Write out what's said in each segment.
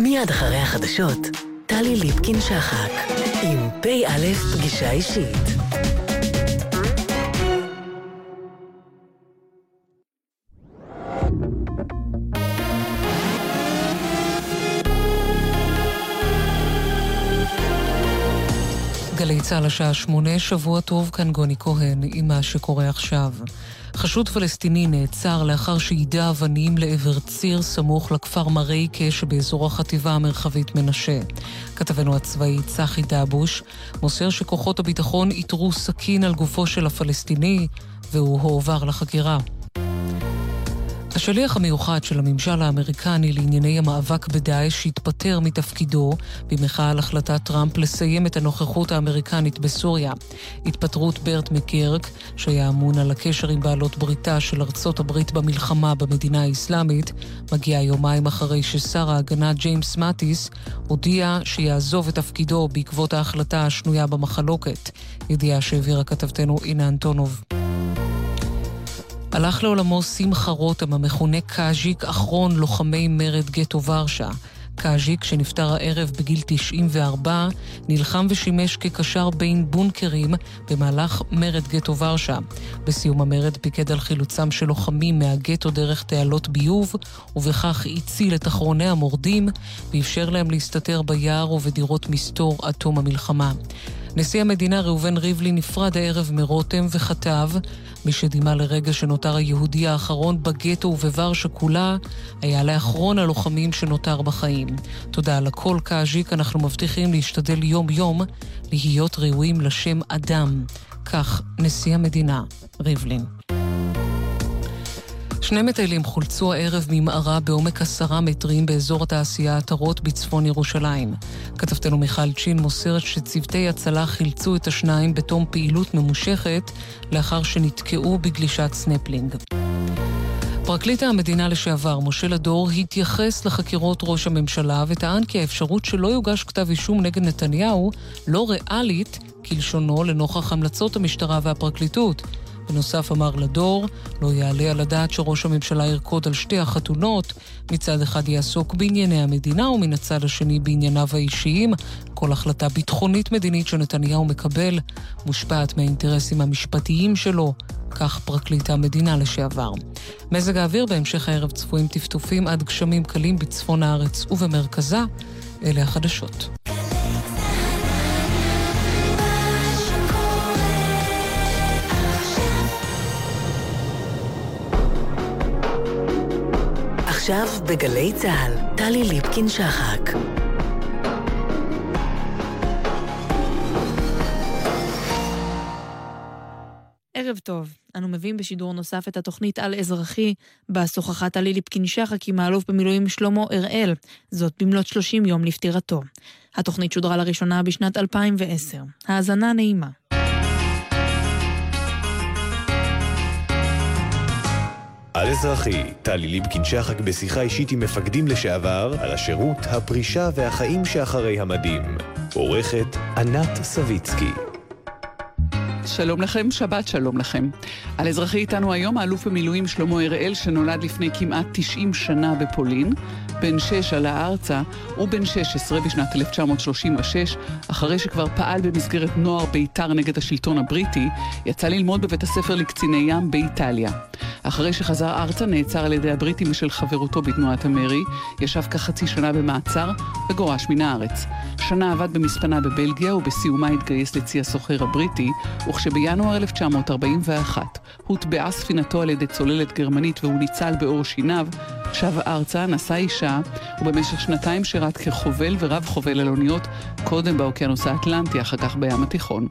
מיד אחרי החדשות, טלי ליפקין-שחק, עם פ"א פגישה אישית. גלי צה"ל השעה שמונה, שבוע טוב, כאן גוני כהן עם מה שקורה עכשיו. חשוד פלסטיני נעצר לאחר שיידה אבנים לעבר ציר סמוך לכפר מרייקה שבאזור החטיבה המרחבית מנשה. כתבנו הצבאי צחי דבוש מוסר שכוחות הביטחון איתרו סכין על גופו של הפלסטיני והוא הועבר לחקירה. השליח המיוחד של הממשל האמריקני לענייני המאבק בדאעש התפטר מתפקידו במחאה על החלטת טראמפ לסיים את הנוכחות האמריקנית בסוריה. התפטרות ברט מקרק, שהיה אמון על הקשר עם בעלות בריתה של ארצות הברית במלחמה במדינה האסלאמית, מגיעה יומיים אחרי ששר ההגנה ג'יימס מאטיס הודיע שיעזוב את תפקידו בעקבות ההחלטה השנויה במחלוקת, ידיעה שהעבירה כתבתנו אינה אנטונוב. הלך לעולמו שמחה רותם, המכונה קאז'יק, אחרון לוחמי מרד גטו ורשה. קאז'יק, שנפטר הערב בגיל 94, נלחם ושימש כקשר בין בונקרים במהלך מרד גטו ורשה. בסיום המרד פיקד על חילוצם של לוחמים מהגטו דרך תעלות ביוב, ובכך הציל את אחרוני המורדים, ואפשר להם להסתתר ביער ובדירות מסתור עד תום המלחמה. נשיא המדינה ראובן ריבלין נפרד הערב מרותם וכתב מי שדימה לרגע שנותר היהודי האחרון בגטו ובוורשה כולה, היה לאחרון הלוחמים שנותר בחיים. תודה על הכל, קאז'יק, אנחנו מבטיחים להשתדל יום-יום להיות ראויים לשם אדם. כך נשיא המדינה, ריבלין. שני מטיילים חולצו הערב ממערה בעומק עשרה מטרים באזור התעשייה עטרות בצפון ירושלים. כתבתנו מיכל צ'ין מוסרת שצוותי הצלה חילצו את השניים בתום פעילות ממושכת לאחר שנתקעו בגלישת סנפלינג. פרקליט המדינה לשעבר, משה לדור, התייחס לחקירות ראש הממשלה וטען כי האפשרות שלא יוגש כתב אישום נגד נתניהו לא ריאלית, כלשונו, לנוכח המלצות המשטרה והפרקליטות. בנוסף אמר לדור, לא יעלה על הדעת שראש הממשלה ירקוד על שתי החתונות, מצד אחד יעסוק בענייני המדינה ומן הצד השני בענייניו האישיים. כל החלטה ביטחונית מדינית שנתניהו מקבל מושפעת מהאינטרסים המשפטיים שלו, כך פרקליט המדינה לשעבר. מזג האוויר בהמשך הערב צפויים טפטופים עד גשמים קלים בצפון הארץ ובמרכזה. אלה החדשות. עכשיו בגלי צה"ל, טלי ליפקין-שחק. ערב טוב. אנו מביאים בשידור נוסף את התוכנית על אזרחי, בה שוחחה טלי ליפקין-שחק עם האלוף במילואים שלמה אראל, זאת במלאת 30 יום לפטירתו. התוכנית שודרה לראשונה בשנת 2010. האזנה נעימה. על אזרחי, טלי ליבקין שחק בשיחה אישית עם מפקדים לשעבר על השירות, הפרישה והחיים שאחרי המדים. עורכת ענת סביצקי. שלום לכם, שבת שלום לכם. על אזרחי איתנו היום האלוף במילואים שלמה אראל, שנולד לפני כמעט 90 שנה בפולין. בן 6 עלה ארצה, הוא בן 16 בשנת 1936, אחרי שכבר פעל במסגרת נוער בית"ר נגד השלטון הבריטי, יצא ללמוד בבית הספר לקציני ים באיטליה. אחרי שחזר ארצה נעצר על ידי הבריטים בשל חברותו בתנועת המרי, ישב כחצי שנה במעצר וגורש מן הארץ. שנה עבד במספנה בבלגיה ובסיומה התגייס לצי הסוחר הבריטי, וכשבינואר 1941 הוטבעה ספינתו על ידי צוללת גרמנית והוא ניצל בעור שיניו, שב ארצה, נשא אישה, ובמשך שנתיים שירת כחובל ורב חובל על אוניות, קודם באוקיינוס האטלנטי, אחר כך בים התיכון.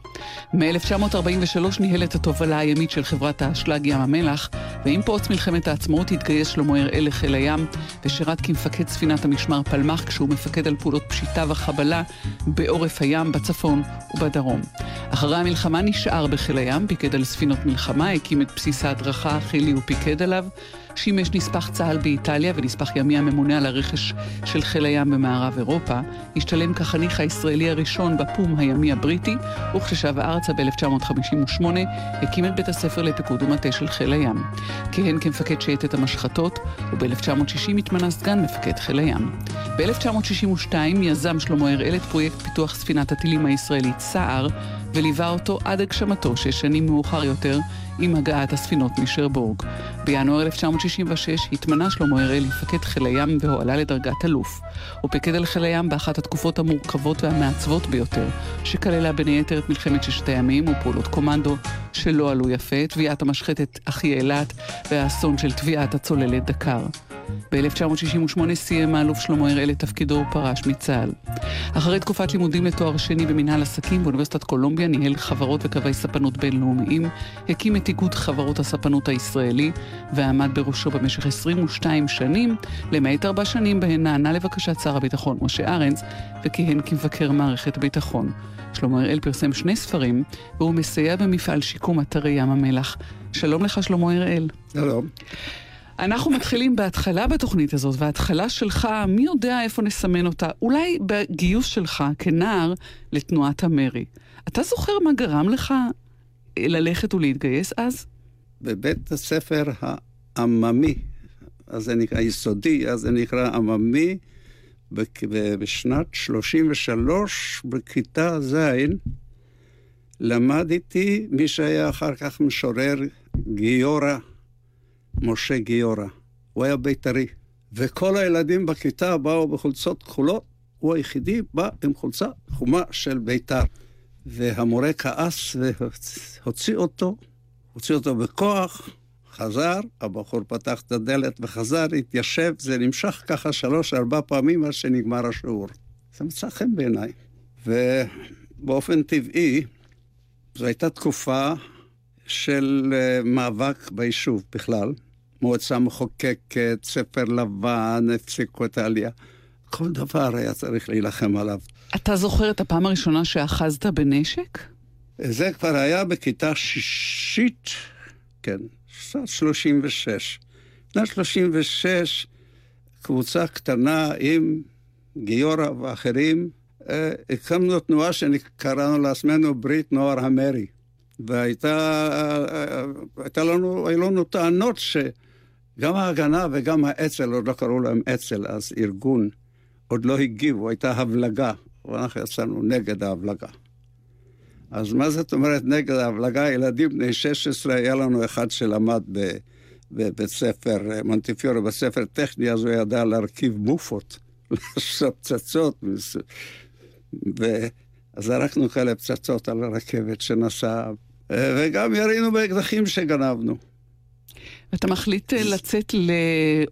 מ-1943 ניהל את התובלה הימית של חברת האשלג ים המלח, ועם פרוץ מלחמת העצמאות התגייס שלמה הראל לחיל הים, ושירת כמפקד ספינת המשמר פלמ"ח כשהוא מפקד על פעולות פשיטה וחבלה בעורף הים, בצפון ובדרום. אחרי המלחמה נשאר בחיל הים, פיקד על ספינות מלחמה, הקים את בסיס ההדרכה החילי ופיקד עליו. שימש נספח צה"ל באיטליה ונספח ימי הממונה על הרכש של חיל הים במערב אירופה. השתלם כחניך הישראלי הראשון בפום הימי הבריטי, וכששב ארצה ב-1958 הקים את בית הספר לפיקוד ומטה של חיל הים. כיהן כמפקד שייטת המשחטות, וב-1960 התמנה סגן מפקד חיל הים. ב-1962 יזם שלמה הראל את פרויקט פיתוח ספינת הטילים הישראלית סער, וליווה אותו עד הגשמתו שש שנים מאוחר יותר עם הגעת הספינות משרבורג. בינואר 1966 התמנה שלמה הראל לפקד חיל הים והועלה לדרגת אלוף. הוא פיקד על חיל הים באחת התקופות המורכבות והמעצבות ביותר, שכללה בין היתר את מלחמת ששת הימים ופעולות קומנדו שלא עלו יפה, תביעת המשחטת אחי אילת והאסון של תביעת הצוללת דקר. ב-1968 סיים האלוף שלמה הראל את תפקידו ופרש מצה"ל. אחרי תקופת לימודים לתואר שני במנהל עסקים באוניברסיטת קולומביה ניהל חברות וקווי ספנות בינלאומיים, הקים את איגוד חברות הספנות הישראלי ועמד בראשו במשך 22 שנים, למעט ארבע שנים בהן נענה לבקשת שר הביטחון משה ארנס וכיהן כמבקר מערכת הביטחון. שלמה הראל פרסם שני ספרים והוא מסייע במפעל שיקום אתרי ים המלח. שלום לך שלמה הראל. שלום. אנחנו מתחילים בהתחלה בתוכנית הזאת, וההתחלה שלך, מי יודע איפה נסמן אותה? אולי בגיוס שלך כנער לתנועת המרי. אתה זוכר מה גרם לך ללכת ולהתגייס אז? בבית הספר העממי, אז זה נקרא יסודי, אז זה נקרא עממי, בשנת 33, בכיתה ז', למדתי מי שהיה אחר כך משורר גיורא. משה גיורא. הוא היה בית"רי. וכל הילדים בכיתה באו בחולצות כחולות, הוא היחידי בא עם חולצה חומה של בית"ר. והמורה כעס והוציא אותו, הוציא אותו בכוח, חזר, הבחור פתח את הדלת וחזר, התיישב, זה נמשך ככה שלוש-ארבע פעמים עד שנגמר השיעור. זה מצא חן בעיניי. ובאופן טבעי, זו הייתה תקופה של אה, מאבק ביישוב בכלל. מועצה מחוקקת, ספר לבן, הפסיקו את העלייה. כל דבר היה צריך להילחם עליו. אתה זוכר את הפעם הראשונה שאחזת בנשק? זה כבר היה בכיתה שישית, כן, שנת 36. שנת 36, קבוצה קטנה עם גיורא ואחרים, אה, הקמנו תנועה שקראנו לעצמנו ברית נוער המרי. והייתה הייתה לנו, היו לנו טענות שגם ההגנה וגם האצ"ל, עוד לא קראו להם אצ"ל, אז ארגון, עוד לא הגיבו, הייתה הבלגה, ואנחנו יצאנו נגד ההבלגה. אז מה זאת אומרת נגד ההבלגה? ילדים בני 16, היה לנו אחד שלמד בבית ספר מונטיפיורי, בספר טכני, אז הוא ידע להרכיב מופות, לעשות פצצות. וזרקנו כאלה פצצות על הרכבת שנסעה אה, וגם ירינו באקדחים שגנבנו. אתה מחליט אה, לצאת, ל...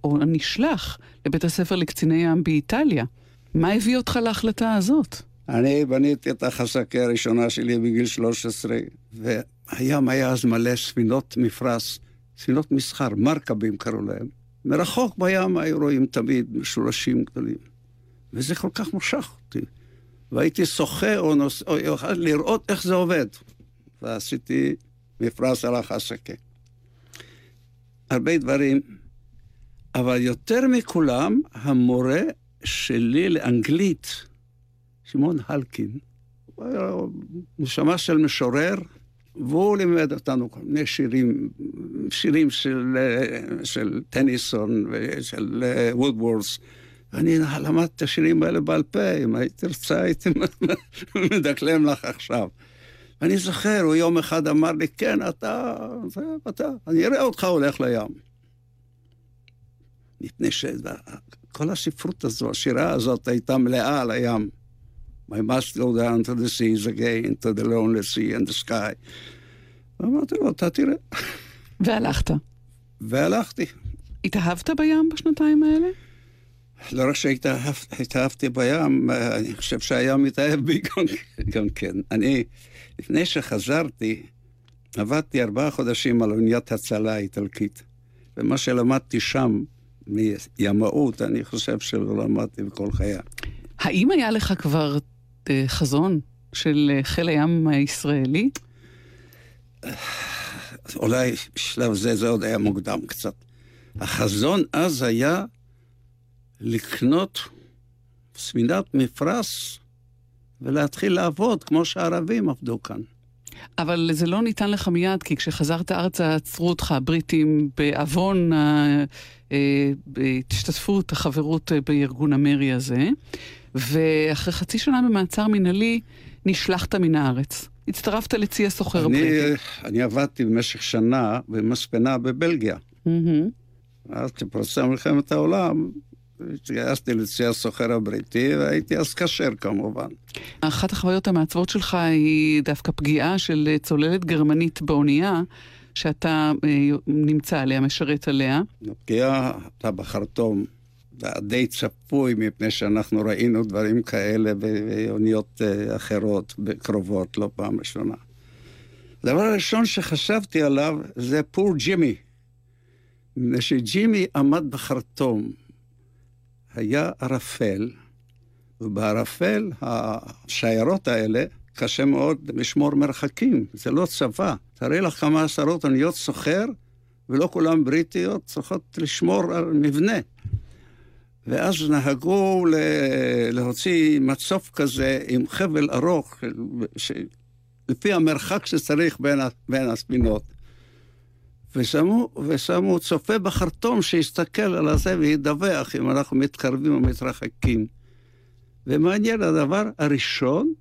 או נשלח, לבית הספר לקציני ים באיטליה. מה הביא אותך להחלטה הזאת? אני בניתי את החסקה הראשונה שלי בגיל 13, והים היה אז מלא ספינות מפרש, ספינות מסחר, מרקבים קראו להם. מרחוק בים היו רואים תמיד משולשים גדולים. וזה כל כך מושך אותי. והייתי שוחה או, נוס... או לראות איך זה עובד. ועשיתי מפרס על החסקה. הרבה דברים, אבל יותר מכולם, המורה שלי לאנגלית, שמעון הלקין, הוא היה נשמה של משורר, והוא לימד אותנו כל מיני שירים, שירים של, של טניסון ושל וודוורס. ואני למדתי את השירים האלה בעל פה, אם היית רוצה הייתי מדקלם לך עכשיו. אני זוכר, הוא יום אחד אמר לי, כן, אתה, זה, אתה, אני אראה אותך הולך לים. מפני שכל הספרות הזו, השירה הזאת הייתה מלאה על הים. I must go down to the seas again, to the lonely sea and the sky. ואמרתי לו, אתה תראה. והלכת. והלכתי. התאהבת בים בשנתיים האלה? לא רק שהתאהבתי בים, אני חושב שהים מתאהב בי גם, גם כן. אני... לפני שחזרתי, עבדתי ארבעה חודשים על אוניית הצלה האיטלקית, ומה שלמדתי שם מימאות, אני חושב שלא למדתי בכל חיי. האם היה לך כבר אה, חזון של אה, חיל הים הישראלי? אולי בשלב זה זה עוד היה מוקדם קצת. החזון אז היה לקנות ספינת מפרש ולהתחיל לעבוד כמו שהערבים עבדו כאן. אבל זה לא ניתן לך מיד, כי כשחזרת ארצה עצרו אותך הבריטים בעוון ההשתתפות, אה, החברות אה, בארגון המרי הזה, ואחרי חצי שנה במעצר מינהלי נשלחת מן הארץ. הצטרפת לצי הסוחר הבריטי. אני עבדתי במשך שנה במספנה בבלגיה. Mm-hmm. אז כשפרצה מלחמת העולם, התגייסתי לצי הסוחר הבריטי, והייתי אז כשר כמובן. אחת החוויות המעצבות שלך היא דווקא פגיעה של צוללת גרמנית באונייה, שאתה אה, נמצא עליה, משרת עליה. הפגיעה הייתה בחרטום. די צפוי, מפני שאנחנו ראינו דברים כאלה באוניות אה, אחרות, קרובות, לא פעם ראשונה. הדבר הראשון שחשבתי עליו זה פור ג'ימי. מפני שג'ימי עמד בחרטום. היה ערפל, ובערפל השיירות האלה, קשה מאוד לשמור מרחקים, זה לא צבא. תראי לך כמה עשרות אוניות סוחר, ולא כולן בריטיות, צריכות לשמור על מבנה. ואז נהגו להוציא מצוף כזה עם חבל ארוך, ש... לפי המרחק שצריך בין, בין הספינות. ושמו, ושמו צופה בחרטום שיסתכל על הזה וידווח אם אנחנו מתקרבים או מתרחקים. ומעניין, הדבר הראשון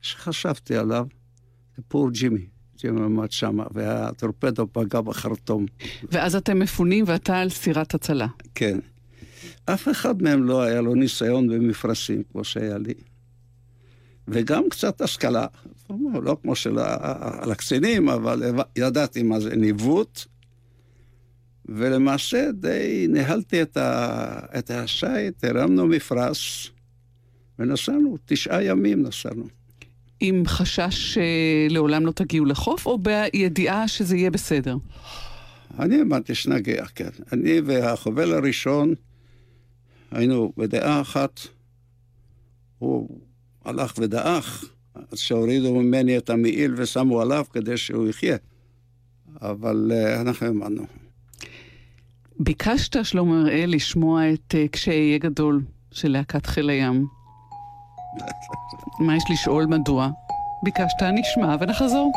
שחשבתי עליו, זה פור ג'ימי. ג'ימי עמד שמה, והטורפדו פגע בחרטום. ואז אתם מפונים ואתה על סירת הצלה. כן. אף אחד מהם לא היה לו ניסיון במפרשים כמו שהיה לי. וגם קצת השכלה, לא כמו של הקצינים, אבל ידעתי מה זה ניווט, ולמעשה די ניהלתי את, ה, את השייט, הרמנו מפרש, ונסענו, תשעה ימים נסענו. עם חשש שלעולם לא תגיעו לחוף, או בידיעה שזה יהיה בסדר? אני האמנתי שנגיע, כן. אני והחובל הראשון היינו בדעה אחת. הוא הלך ודעך, אז שהורידו ממני את המעיל ושמו עליו כדי שהוא יחיה. אבל uh, אנחנו האמנו. ביקשת, שלמה אראל, לשמוע את uh, כשאהיה גדול של להקת חיל הים. מה יש לשאול מדוע? ביקשת, נשמע ונחזור.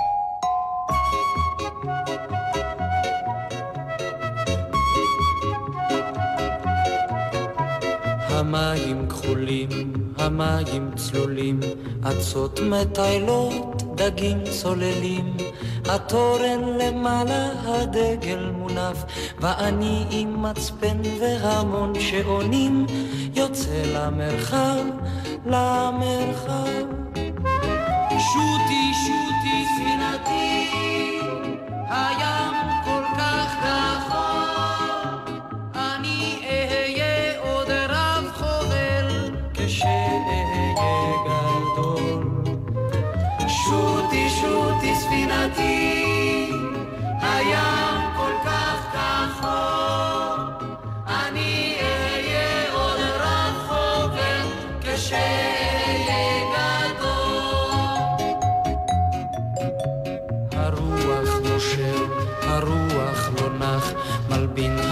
המים כחולים, המים צלולים, אצות מטיילות, דגים צוללים, התורן למעלה הדגל מונף, ואני עם מצפן והמון שעונים, יוצא למרחב, למרחב. שוטי שוטי ספינתי, הים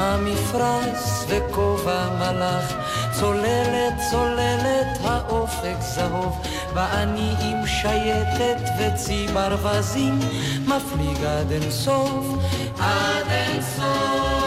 המפרש וכובע מלאך, צוללת צוללת האופק זהוב, ואני עם שייטת וצי ברווזים, מפליג עד אין סוף, עד אין סוף.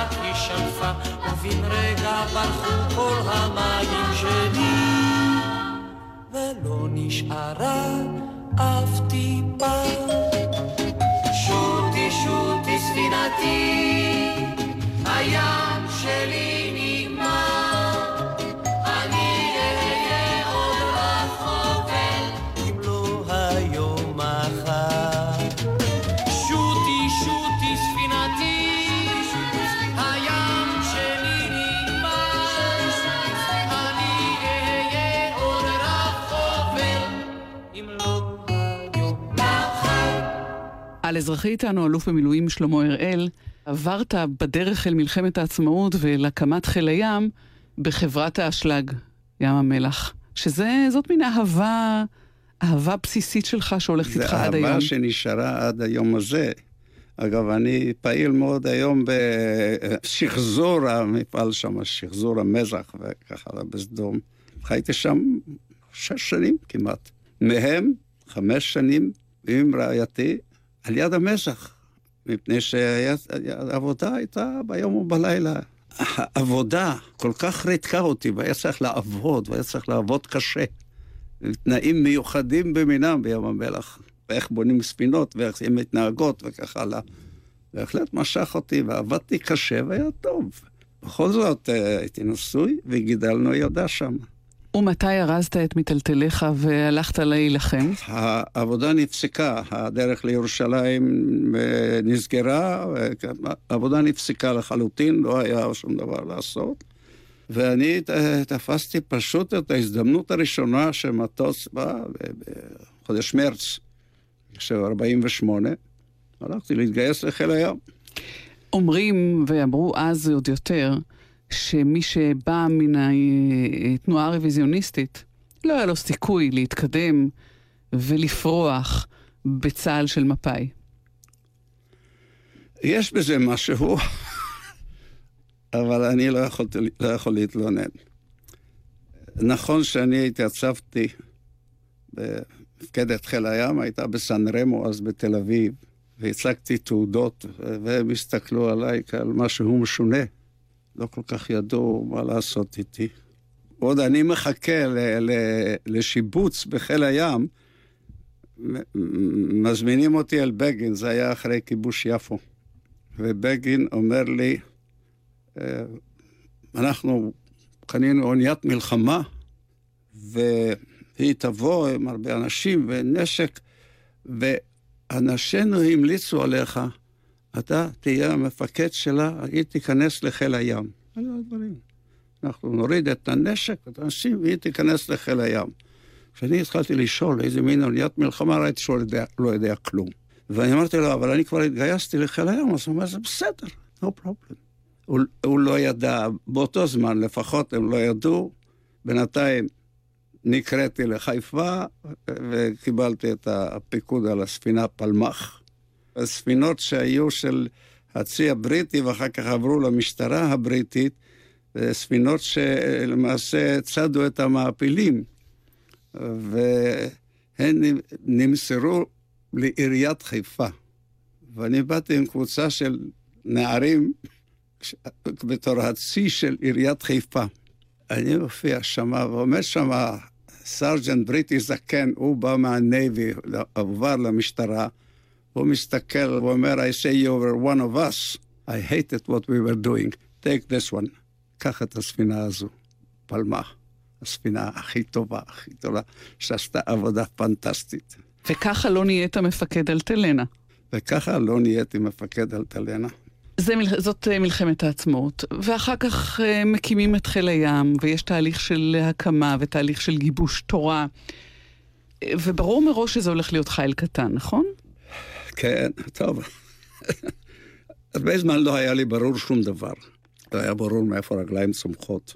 רק היא שלפה, ובן רגע ברחו כל המים שלי, ולא נשארה אף טיפה. שוטי שוטי ספינתי, הים שלי נגמר, על אזרחי איתנו, אלוף במילואים שלמה הראל, עברת בדרך אל מלחמת העצמאות ואל הקמת חיל הים בחברת האשלג, ים המלח. שזאת מין אהבה, אהבה בסיסית שלך שהולכת איתך עד זה היום. אהבה שנשארה עד היום הזה. אגב, אני פעיל מאוד היום בשחזור המפעל שם, שחזור המזח וככה הלאה בסדום. חייתי שם שש שנים כמעט. מהם חמש שנים עם רעייתי על יד המזח, מפני שהעבודה הייתה ביום ובלילה. העבודה כל כך ריתקה אותי, והיה צריך לעבוד, והיה צריך לעבוד קשה. תנאים מיוחדים במינם בים המלח, ואיך בונים ספינות, ואיך הן מתנהגות וכך הלאה. בהחלט משך אותי, ועבדתי קשה והיה טוב. בכל זאת, אה, הייתי נשוי וגידלנו ילדה שם. ומתי ארזת את מיטלטליך והלכת להילחם? העבודה נפסקה, הדרך לירושלים נסגרה, העבודה נפסקה לחלוטין, לא היה שום דבר לעשות. ואני תפסתי פשוט את ההזדמנות הראשונה שמטוס בא בחודש מרץ של 48, הלכתי להתגייס לחיל הים. אומרים, ואמרו אז עוד יותר, שמי שבא מן התנועה הרוויזיוניסטית, לא היה לו סיכוי להתקדם ולפרוח בצה"ל של מפא"י. יש בזה משהו, אבל אני לא, יכולתי, לא יכול להתלונן. נכון שאני התייצבתי במפקדת חיל הים, הייתה בסן רמו אז בתל אביב, והצגתי תעודות, והם הסתכלו עליי כעל משהו משונה. לא כל כך ידעו מה לעשות איתי. עוד אני מחכה ל- ל- לשיבוץ בחיל הים, מזמינים אותי אל בגין, זה היה אחרי כיבוש יפו. ובגין אומר לי, אה, אנחנו קנינו אוניית מלחמה, והיא תבוא עם הרבה אנשים ונשק, ואנשינו המליצו עליך, אתה תהיה המפקד שלה, היא תיכנס לחיל הים. אלה הדברים. אנחנו נוריד את הנשק, את האנשים, והיא תיכנס לחיל הים. כשאני התחלתי לשאול איזה מין אוניית מלחמה, ראיתי שהוא לא יודע, לא יודע כלום. ואני אמרתי לו, אבל אני כבר התגייסתי לחיל הים, אז הוא אומר, זה בסדר, no problem. הוא, הוא לא ידע, באותו זמן לפחות הם לא ידעו, בינתיים נקראתי לחיפה וקיבלתי את הפיקוד על הספינה פלמח. הספינות שהיו של הצי הבריטי ואחר כך עברו למשטרה הבריטית, ספינות שלמעשה צדו את המעפילים, והן נמסרו לעיריית חיפה. ואני באתי עם קבוצה של נערים בתור הצי של עיריית חיפה. אני מופיע שמה, ועומד שמה סרג'נט בריטי זקן, הוא בא מהנייבי, עבר למשטרה, הוא מסתכל ואומר, I say you were one of us, I hated what we were doing, take this one. קח את הספינה הזו, פלמה, הספינה הכי טובה, הכי טובה, שעשתה עבודה פנטסטית. וככה לא נהיית מפקד אלטלנה. וככה לא נהייתי מפקד אלטלנה. זה, זאת מלחמת העצמאות, ואחר כך מקימים את חיל הים, ויש תהליך של הקמה ותהליך של גיבוש תורה, וברור מראש שזה הולך להיות חיל קטן, נכון? כן, טוב. הרבה זמן לא היה לי ברור שום דבר. לא היה ברור מאיפה הרגליים צומחות.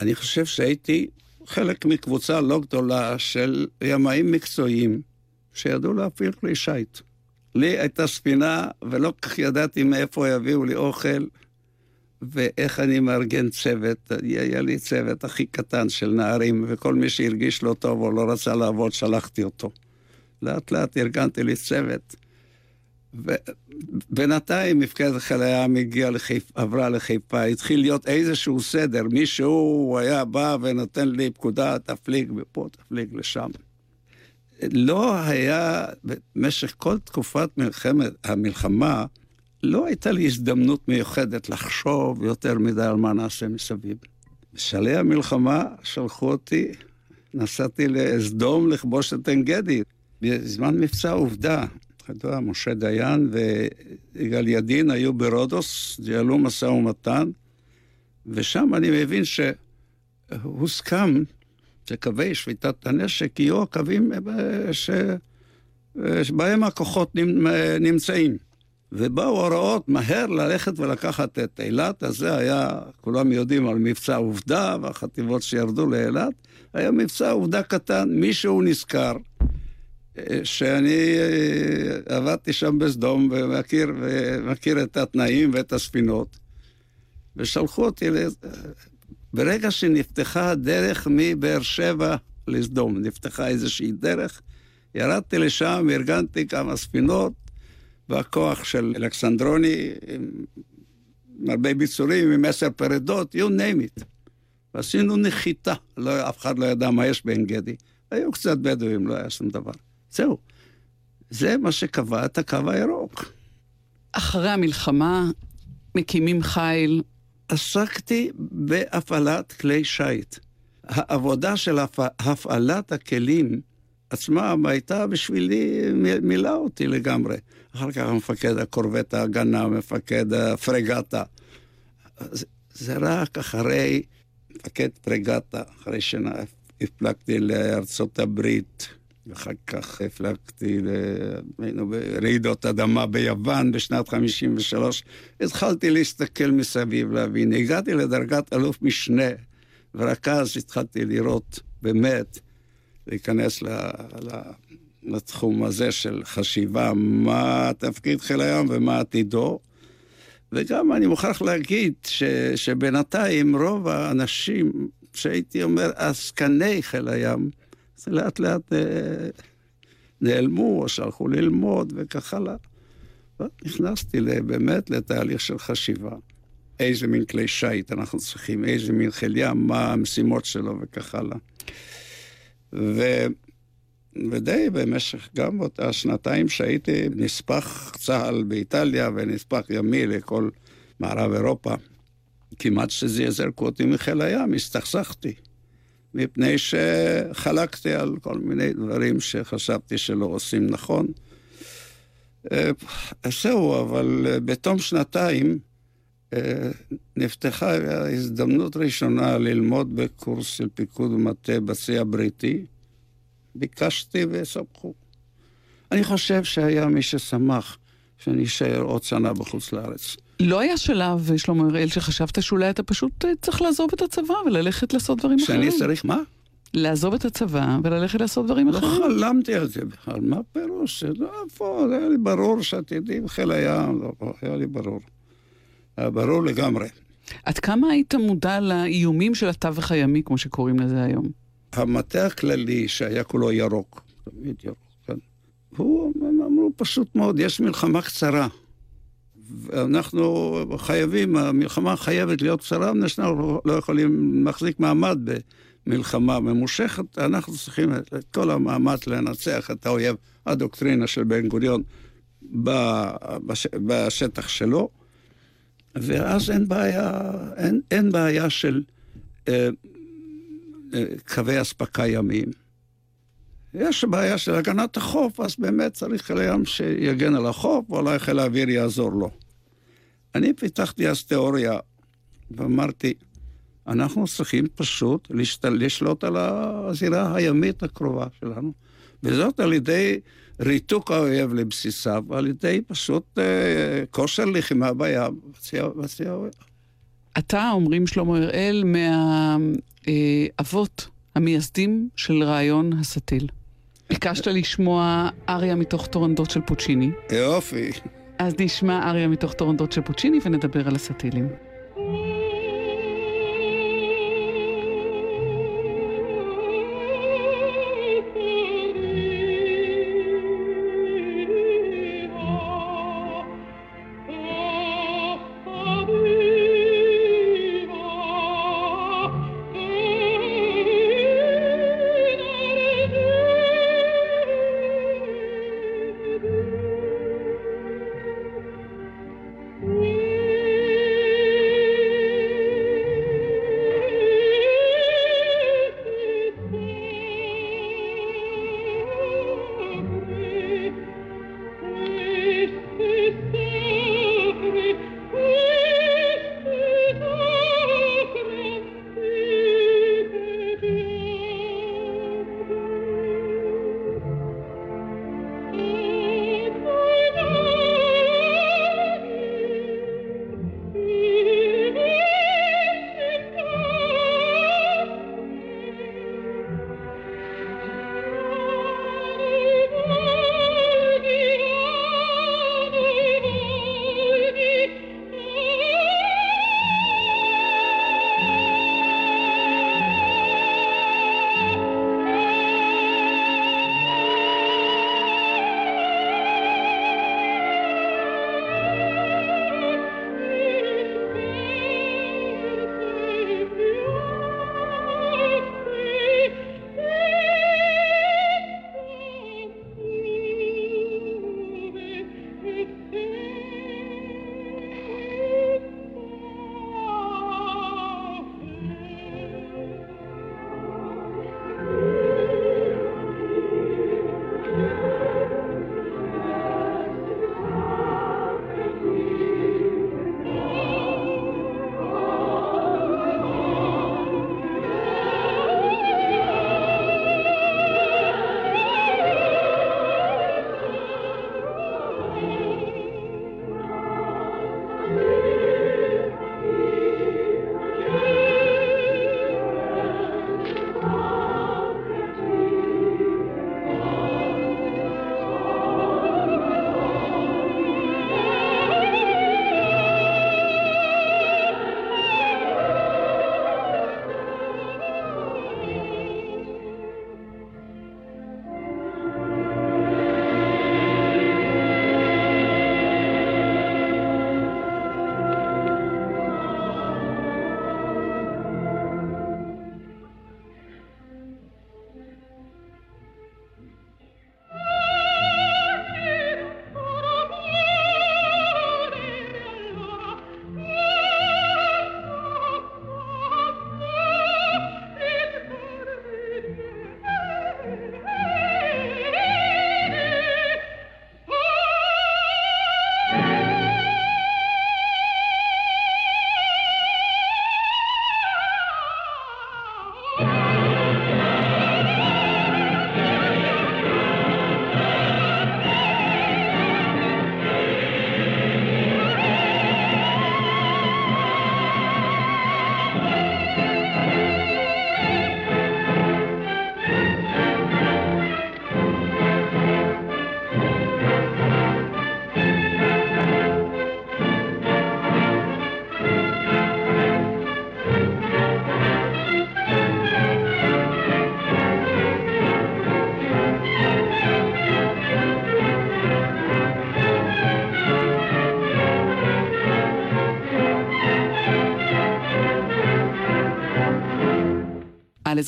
אני חושב שהייתי חלק מקבוצה לא גדולה של ימאים מקצועיים שידעו להפעיל כלי שיט. לי הייתה ספינה, ולא כך ידעתי מאיפה יביאו לי אוכל, ואיך אני מארגן צוות. היה לי צוות הכי קטן של נערים, וכל מי שהרגיש לא טוב או לא רצה לעבוד, שלחתי אותו. לאט לאט ארגנתי לי צוות. ובינתיים מפקדת חיל הים הגיעה לחיפה, עברה לחיפה, התחיל להיות איזשהו סדר, מישהו היה בא ונותן לי פקודה, תפליג מפה, תפליג לשם. לא היה, במשך כל תקופת מלחמת, המלחמה, לא הייתה לי הזדמנות מיוחדת לחשוב יותר מדי על מה נעשה מסביב. בשלהי המלחמה שלחו אותי, נסעתי לסדום לכבוש את עין גדי. בזמן מבצע עובדה, אתה משה דיין ויגאל ידין היו ברודוס, ניהלו משא ומתן, ושם אני מבין שהוסכם שקווי שביתת הנשק יהיו הקווים אה, ש... אה, שבהם הכוחות נמצאים. ובאו הוראות מהר ללכת ולקחת את אילת, אז זה היה, כולם יודעים על מבצע עובדה והחטיבות שירדו לאילת, היה מבצע עובדה קטן, מישהו נזכר אה, שאני עבדתי שם בסדום ומכיר, ומכיר את התנאים ואת הספינות, ושלחו אותי ברגע שנפתחה הדרך מבאר שבע לסדום, נפתחה איזושהי דרך, ירדתי לשם, ארגנתי כמה ספינות, והכוח של אלכסנדרוני, עם הרבה ביצורים, עם עשר פרדות, you name it. ועשינו נחיתה, לא, אף אחד לא ידע מה יש בעין גדי. היו קצת בדואים, לא היה שום דבר. זהו. זה מה שקבע את הקו הירוק. אחרי המלחמה מקימים חיל עסקתי בהפעלת כלי שיט. העבודה של הפעלת הכלים עצמם הייתה בשבילי, מילא אותי לגמרי. אחר כך מפקד הקורבט ההגנה, מפקד הפרגטה. זה, זה רק אחרי מפקד פרגטה, אחרי שהפלגתי לארצות הברית, ואחר כך הפלגתי, היינו ברעידות אדמה ביוון בשנת 53, התחלתי להסתכל מסביב, להבין. הגעתי לדרגת אלוף משנה, ורק אז התחלתי לראות באמת, להיכנס ל, ל, לתחום הזה של חשיבה, מה תפקיד חיל הים ומה עתידו. וגם אני מוכרח להגיד ש, שבינתיים רוב האנשים, שהייתי אומר עסקני חיל הים, זה לאט לאט אה, נעלמו או שהלכו ללמוד וכך הלאה. נכנסתי באמת לתהליך של חשיבה. איזה מין כלי שיט אנחנו צריכים, איזה מין חיל ים, מה המשימות שלו וכך הלאה. ו... ודי במשך גם באותה שנתיים שהייתי נספח צה"ל באיטליה ונספח ימי לכל מערב אירופה, כמעט שזעזרקו אותי מחיל הים, הסתכסכתי. מפני שחלקתי על כל מיני דברים שחשבתי שלא עושים נכון. אה, זהו, אבל אה, בתום שנתיים אה, נפתחה הזדמנות ראשונה ללמוד בקורס של פיקוד ומטה בשיא הבריטי. ביקשתי וסמכו. אני חושב שהיה מי ששמח שאני אשאר עוד שנה בחוץ לארץ. לא היה שלב, שלמה אראל, שחשבת שאולי אתה פשוט אה, צריך לעזוב את הצבא וללכת לעשות דברים אחרים. שאני צריך מה? לעזוב את הצבא וללכת לעשות דברים לא אחרים. לא חלמתי על זה בכלל, מה פירוש? לא, זה היה לי ברור שעתידי בחיל הים, לא, לא, היה לי ברור. היה ברור לגמרי. עד כמה היית מודע לאיומים של התווך הימי, כמו שקוראים לזה היום? המטה הכללי, שהיה כולו ירוק, תמיד ירוק, כן? הוא, אמרו פשוט מאוד, יש מלחמה קצרה. ואנחנו חייבים, המלחמה חייבת להיות קצרה, מפני שאנחנו לא יכולים להחזיק מעמד במלחמה ממושכת, אנחנו צריכים את כל המאמץ לנצח את האויב, הדוקטרינה של בן גוריון בש, בשטח שלו, ואז אין בעיה, אין, אין בעיה של אה, אה, קווי אספקה ימיים. יש בעיה של הגנת החוף, אז באמת צריך חיל הים שיגן על החוף, ואולי חיל האוויר יעזור לו. אני פיתחתי אז תיאוריה, ואמרתי, אנחנו צריכים פשוט לשתל, לשלוט על הזירה הימית הקרובה שלנו, וזאת על ידי ריתוק האויב לבסיסיו, ועל ידי פשוט אה, כושר לחימה בים. אתה, אומרים שלמה הראל, מהאבות אה, המייסדים של רעיון הסטיל. ביקשת לשמוע אריה מתוך טורנדות של פוצ'יני. יופי. אז נשמע אריה מתוך טורנדות של פוצ'יני ונדבר על הסטילים.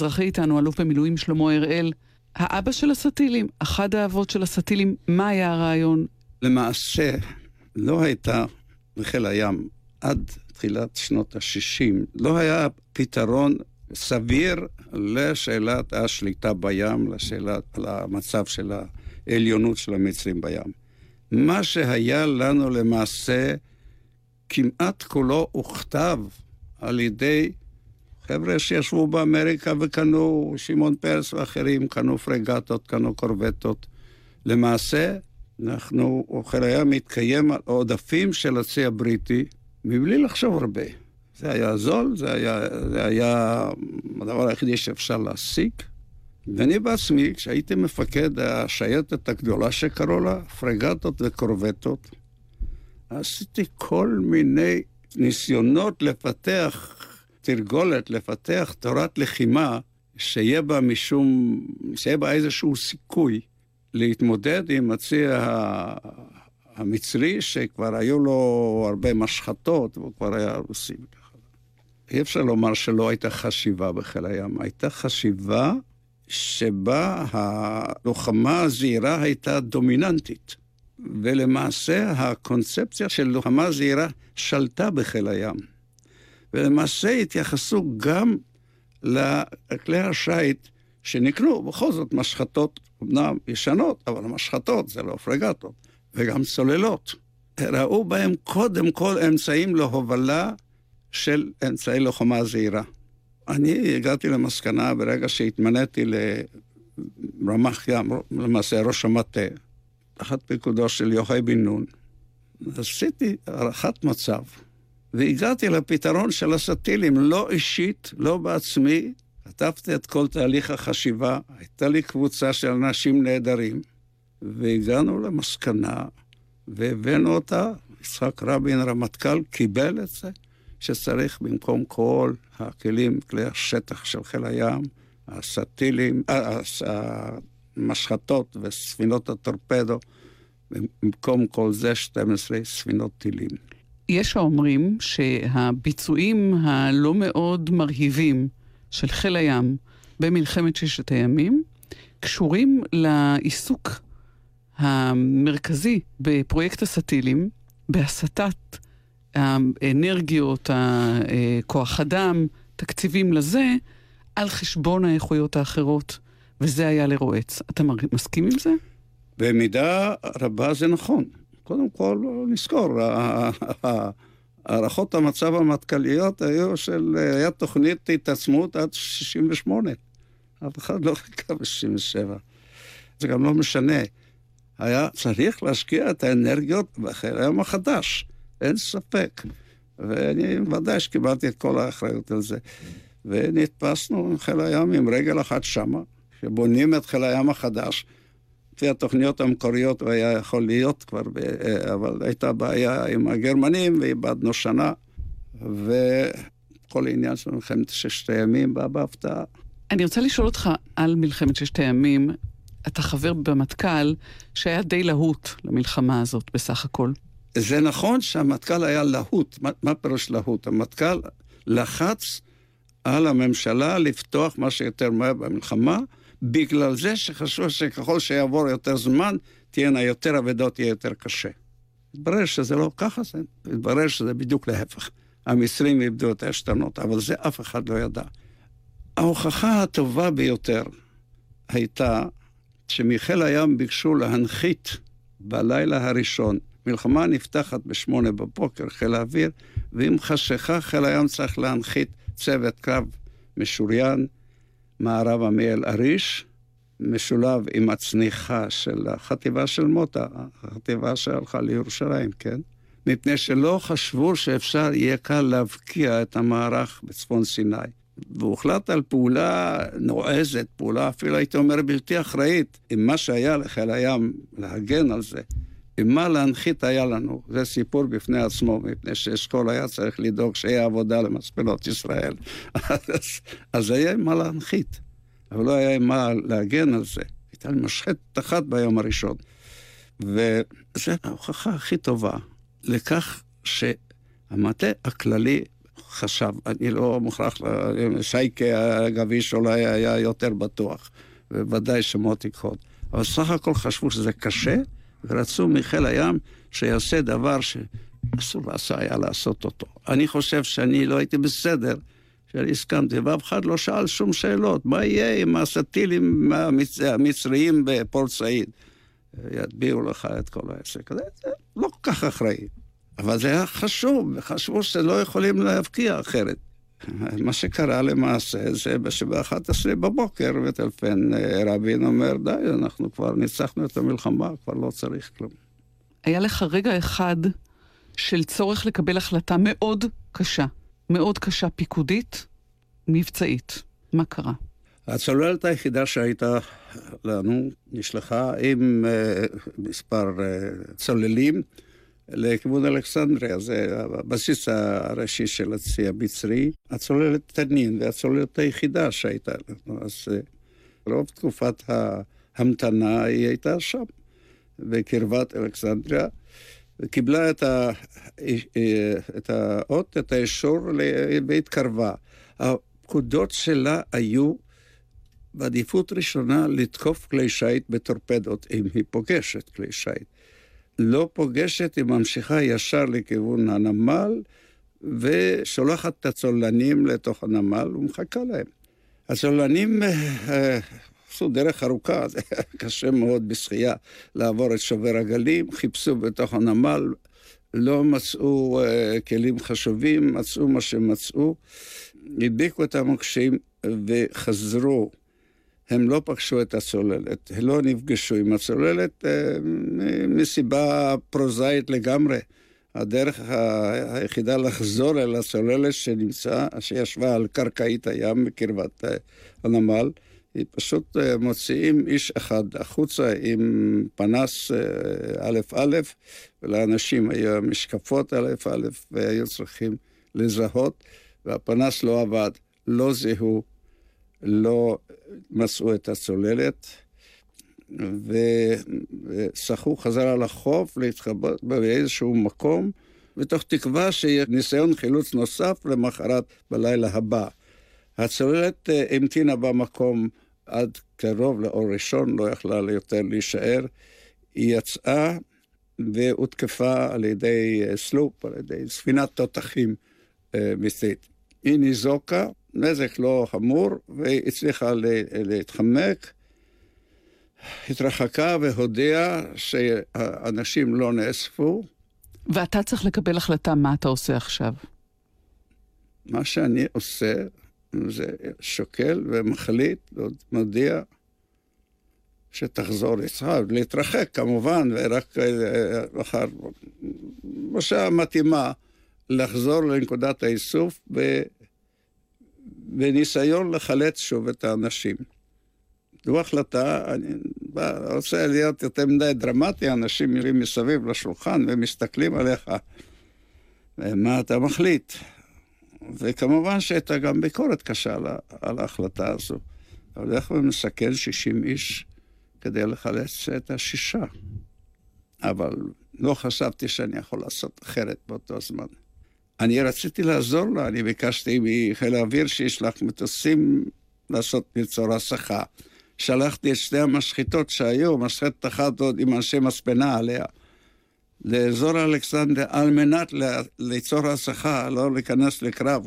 על אזרחי איתנו, אלוף במילואים שלמה הראל, האבא של הסטילים, אחד האבות של הסטילים, מה היה הרעיון? למעשה, לא הייתה בחיל הים עד תחילת שנות ה-60, לא היה פתרון סביר לשאלת השליטה בים, לשאלת, למצב של העליונות של המצרים בים. מה שהיה לנו למעשה, כמעט כולו הוכתב על ידי חבר'ה שישבו באמריקה וקנו, שמעון פרס ואחרים, קנו פרגטות, קנו קורבטות. למעשה, אנחנו, חיל הים מתקיים על עודפים של הצי הבריטי, מבלי לחשוב הרבה. זה היה זול, זה היה, זה היה הדבר היחידי שאפשר להשיג. ואני בעצמי, כשהייתי מפקד השייטת הגדולה שקראו לה, פרגטות וקורבטות, עשיתי כל מיני ניסיונות לפתח תרגולת, לפתח תורת לחימה, שיהיה בה משום, שיהיה בה איזשהו סיכוי להתמודד עם הצי המצרי, שכבר היו לו הרבה משחטות, והוא כבר היה רוסי וככה. אי אפשר לומר שלא הייתה חשיבה בחיל הים. הייתה חשיבה שבה הלוחמה הזהירה הייתה דומיננטית. ולמעשה הקונספציה של לוחמה זהירה שלטה בחיל הים. ולמעשה התייחסו גם לכלי השיט שנקנו, בכל זאת משחטות, אמנם ישנות, אבל משחטות זה לא פרגטות, וגם צוללות. ראו בהם קודם כל אמצעים להובלה של אמצעי לוחמה זהירה. אני הגעתי למסקנה ברגע שהתמניתי לרמ"ח ים, למעשה ראש המטה, תחת פיקודו של יוחאי בן נון, עשיתי הערכת מצב, והגעתי לפתרון של הסטילים, לא אישית, לא בעצמי. כתבתי את כל תהליך החשיבה, הייתה לי קבוצה של אנשים נהדרים, והגענו למסקנה, והבאנו אותה. יצחק רבין, רמטכ"ל, קיבל את זה, שצריך במקום כל הכלים, כלי השטח של חיל הים, הסטילים, אה, המשחטות וספינות הטורפדו, במקום כל זה 12 ספינות טילים. יש האומרים שהביצועים הלא מאוד מרהיבים של חיל הים במלחמת ששת הימים קשורים לעיסוק המרכזי בפרויקט הסטילים, בהסטת האנרגיות, הכוח אדם, תקציבים לזה, על חשבון האיכויות האחרות, וזה היה לרועץ. אתה מסכים עם זה? במידה רבה זה נכון. קודם כל, נזכור, הערכות המצב המטכ"ליות היו של, היה תוכנית התעצמות עד 68. אף אחד לא חיכה ב-67. זה גם לא משנה. היה צריך להשקיע את האנרגיות בחיל הים החדש, אין ספק. ואני ודאי שקיבלתי את כל האחריות על זה. ונתפסנו עם חיל הים עם רגל אחת שמה, שבונים את חיל הים החדש. לפי התוכניות המקוריות הוא היה יכול להיות כבר, ב... אבל הייתה בעיה עם הגרמנים ואיבדנו שנה, וכל העניין של מלחמת ששת הימים בא בהפתעה. אני רוצה לשאול אותך על מלחמת ששת הימים. אתה חבר במטכ"ל שהיה די להוט למלחמה הזאת בסך הכל. זה נכון שהמטכ"ל היה להוט. מה, מה פירוש להוט? המטכ"ל לחץ על הממשלה לפתוח מה שיותר מהר במלחמה, בגלל זה שחשוב שככל שיעבור יותר זמן, תהיינה יותר אבדות, יהיה יותר קשה. התברר שזה לא ככה, זה התברר שזה בדיוק להפך. המצרים איבדו את העשתונות, אבל זה אף אחד לא ידע. ההוכחה הטובה ביותר הייתה שמחיל הים ביקשו להנחית בלילה הראשון. מלחמה נפתחת בשמונה בבוקר, חיל האוויר, ועם חשיכה חיל הים צריך להנחית צוות קרב משוריין מערבה מאל עריש, משולב עם הצניחה של החטיבה של מוטה, החטיבה שהלכה לירושלים, כן? מפני שלא חשבו שאפשר יהיה קל להבקיע את המערך בצפון סיני. והוחלט על פעולה נועזת, פעולה אפילו הייתי אומר בלתי אחראית, עם מה שהיה לחיל הים להגן על זה. עם מה להנחית היה לנו, זה סיפור בפני עצמו, מפני שאשכול היה צריך לדאוג שיהיה עבודה למספנות ישראל. אז, אז היה עם מה להנחית, אבל לא היה עם מה להגן על זה. הייתה לי משחטת אחת ביום הראשון. וזו ההוכחה הכי טובה לכך שהמטה הכללי חשב, אני לא מוכרח, שייקה הגביש אולי היה יותר בטוח, ובוודאי שמוטי קוד. אבל סך הכל חשבו שזה קשה, ורצו מחיל הים שיעשה דבר שאסור היה לעשות אותו. אני חושב שאני לא הייתי בסדר, שאני הסכמתי, ואף אחד לא שאל שום שאלות. מה יהיה עם הסטילים המצ... המצריים בפורט סעיד? יטביעו לך את כל העסק. זה, זה לא כל כך אחראי. אבל זה היה חשוב, וחשבו שלא יכולים להבקיע אחרת. מה שקרה למעשה זה שב-11 בבוקר וטלפן אה, רבין אומר, די, אנחנו כבר ניצחנו את המלחמה, כבר לא צריך כלום. היה לך רגע אחד של צורך לקבל החלטה מאוד קשה, מאוד קשה פיקודית, מבצעית. מה קרה? הצוללת היחידה שהייתה לנו נשלחה עם uh, מספר uh, צוללים לכיוון אלכסנדריה, זה הבסיס הראשי של הצי המצרי. הצוללת תנין, והצוללת היחידה שהייתה לנו. אז uh, רוב תקופת ההמתנה היא הייתה שם, בקרבת אלכסנדריה. וקיבלה את, ה, את האות, את האישור והתקרבה. הפקודות שלה היו בעדיפות ראשונה לתקוף כלי שיט בטורפדות, אם היא פוגשת כלי שיט. לא פוגשת, היא ממשיכה ישר לכיוון הנמל, ושולחת את הצוללנים לתוך הנמל ומחכה להם. הצוללנים אה, עשו דרך ארוכה, זה היה קשה מאוד בשחייה לעבור את שובר הגלים, חיפשו בתוך הנמל, לא מצאו uh, כלים חשובים, מצאו מה שמצאו, הדביקו את המוקשים וחזרו. הם לא פגשו את הצוללת, הם לא נפגשו עם הצוללת uh, מסיבה פרוזאית לגמרי. הדרך היחידה לחזור אל הצוללת שנמצאה, שישבה על קרקעית הים בקרבת הנמל, היא פשוט מוציאים איש אחד החוצה עם פנס א' א', ולאנשים היו משקפות א' א', והיו צריכים לזהות, והפנס לא עבד, לא זיהו, לא מצאו את הצוללת, ושחו חזרה לחוף להתחבא באיזשהו מקום, מתוך תקווה שיהיה ניסיון חילוץ נוסף למחרת בלילה הבא. הצוללת המתינה במקום עד קרוב לאור ראשון, לא יכלה יותר להישאר. היא יצאה והותקפה על ידי סלופ, על ידי ספינת תותחים מצרית. היא ניזוקה, נזק לא חמור, והיא הצליחה להתחמק. התרחקה והודיעה שהאנשים לא נאספו. ואתה צריך לקבל החלטה מה אתה עושה עכשיו. מה שאני עושה זה שוקל ומחליט, מודיע שתחזור לצחק, להתרחק כמובן, ורק אחר בשעה מתאימה לחזור לנקודת האיסוף בניסיון לחלץ שוב את האנשים. זו החלטה, אני רוצה להיות יותר מדי דרמטי, אנשים נראים מסביב לשולחן ומסתכלים עליך. מה אתה מחליט? וכמובן שהייתה גם ביקורת קשה על, ההחלטה הזו. הולך ומסכן 60 איש כדי לחלץ את השישה. אבל לא חשבתי שאני יכול לעשות אחרת באותו זמן. אני רציתי לעזור לה, אני ביקשתי מחיל האוויר שישלח מטוסים לעשות ליצור הסחה. שלחתי את שתי המשחיתות שהיו, משחטת אחת עוד עם אנשי מספנה עליה, לאזור אלכסנדר, על מנת ליצור הסחה, לא להיכנס לקרב,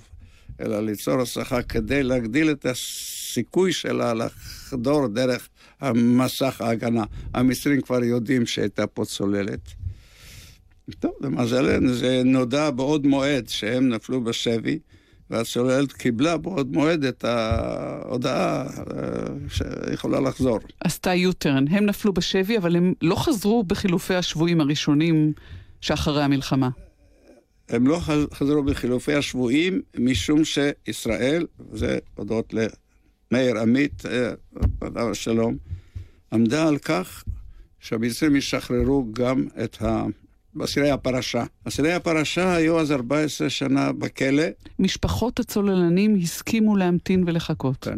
אלא ליצור הסחה כדי להגדיל את הסיכוי שלה לחדור דרך מסך ההגנה. המצרים כבר יודעים שהייתה פה צוללת. טוב, למזלנו זה נודע בעוד מועד שהם נפלו בשבי. והצוללת קיבלה בעוד מועד את ההודעה שיכולה לחזור. עשתה יוטרן. הם נפלו בשבי, אבל הם לא חזרו בחילופי השבויים הראשונים שאחרי המלחמה. הם לא חזרו בחילופי השבויים, משום שישראל, זה הודות למאיר עמית, עליו השלום, עמדה על כך שהמצרים ישחררו גם את ה... אסירי הפרשה. אסירי הפרשה היו אז 14 שנה בכלא. משפחות הצוללנים הסכימו להמתין ולחכות. כן.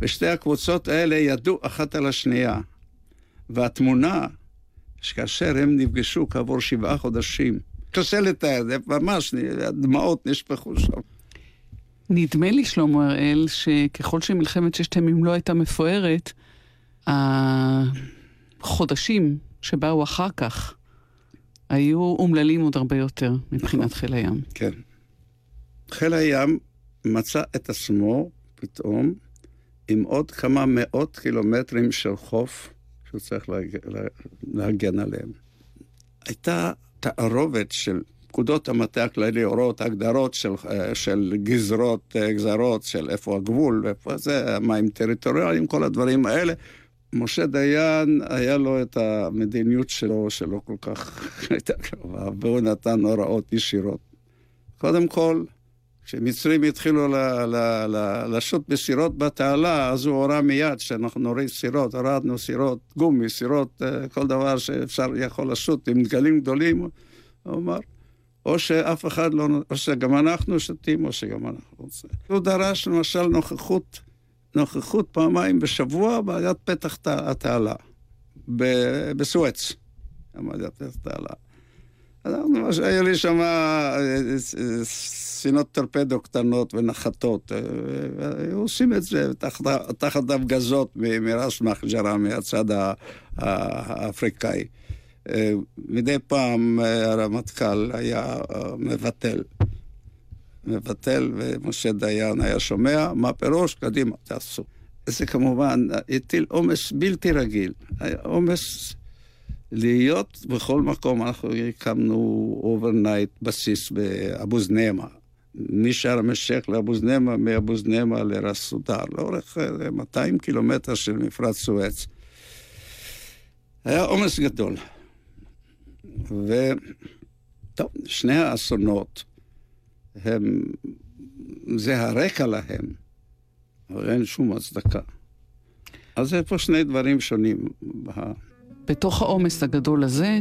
ושתי הקבוצות האלה ידעו אחת על השנייה. והתמונה, שכאשר הם נפגשו כעבור שבעה חודשים, קשה לתאר, זה ממש, הדמעות נשפכו שם. נדמה לי, שלמה הראל, שככל שמלחמת ששת הימים לא הייתה מפוארת, החודשים שבאו אחר כך היו אומללים עוד הרבה יותר מבחינת חיל הים. כן. חיל הים מצא את עצמו פתאום עם עוד כמה מאות קילומטרים של חוף שהוא צריך להג... להגן עליהם. הייתה תערובת של פקודות המטה הכללי, הוראות, הגדרות של, של גזרות, גזרות, של איפה הגבול, ואיפה זה, מים טריטוריאליים, כל הדברים האלה. משה דיין, היה לו את המדיניות שלו, שלא כל כך הייתה קרובה, והוא נתן הוראות ישירות. קודם כל, כשמצרים התחילו ל- ל- ל- לשוט בסירות בתעלה, אז הוא הורה מיד שאנחנו נוריד סירות, הורדנו סירות גומי, סירות, אה, כל דבר שאפשר, יכול לשוט עם דגלים גדולים, הוא אמר, או שאף אחד לא, או שגם אנחנו שותים, או שגם אנחנו רוצים. הוא דרש למשל נוכחות, נוכחות פעמיים בשבוע בעיית פתח התעלה, ב- בסואץ, עמדת פתח התעלה. אנחנו, היו לי שם אה, אה, ספינות טורפדו קטנות ונחתות, אה, היו עושים את זה תחת, תחת הפגזות מ- מראס מחג'רה, מהצד האפריקאי. אה, מדי פעם אה, הרמטכ"ל היה אה, מבטל. מבטל, ומשה דיין היה שומע, מה פירוש? קדימה, תעשו. זה כמובן הטיל עומס בלתי רגיל. עומס להיות בכל מקום. אנחנו הקמנו overnight בסיס באבו זנמה. משארם א-שייח לאבו זנמה, מאבו זנמה לראס סודר, לאורך אה, 200 קילומטר של מפרץ סואץ. היה עומס גדול. וטוב, שני האסונות הם, זה הרקע להם, אבל אין שום הצדקה. אז זה פה שני דברים שונים. בתוך העומס הגדול הזה,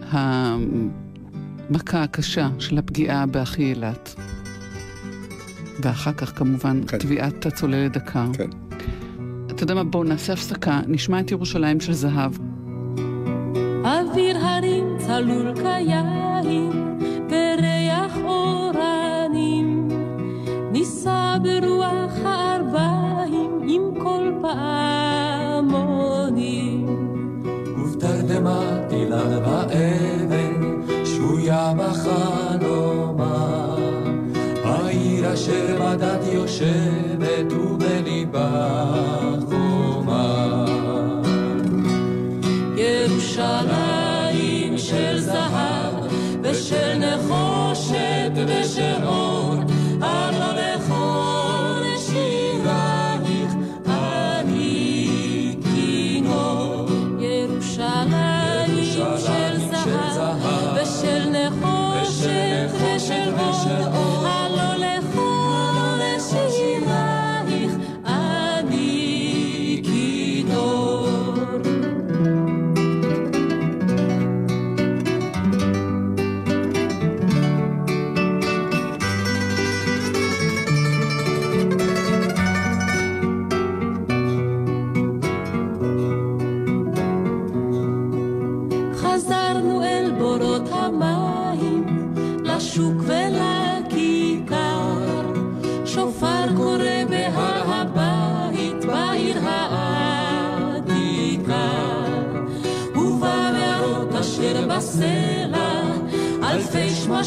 המכה הקשה של הפגיעה באחי אילת. ואחר כך כמובן כן. טביעת הצוללת דקר. כן. אתה יודע מה? בואו נעשה הפסקה, נשמע את ירושלים של זהב. אוויר הרים צלול כיין, ברוח הארבעים עם כל פעמונים. ובתרדמת אילן ואבן, שבויה בחלומה. העיר אשר בדת יושבת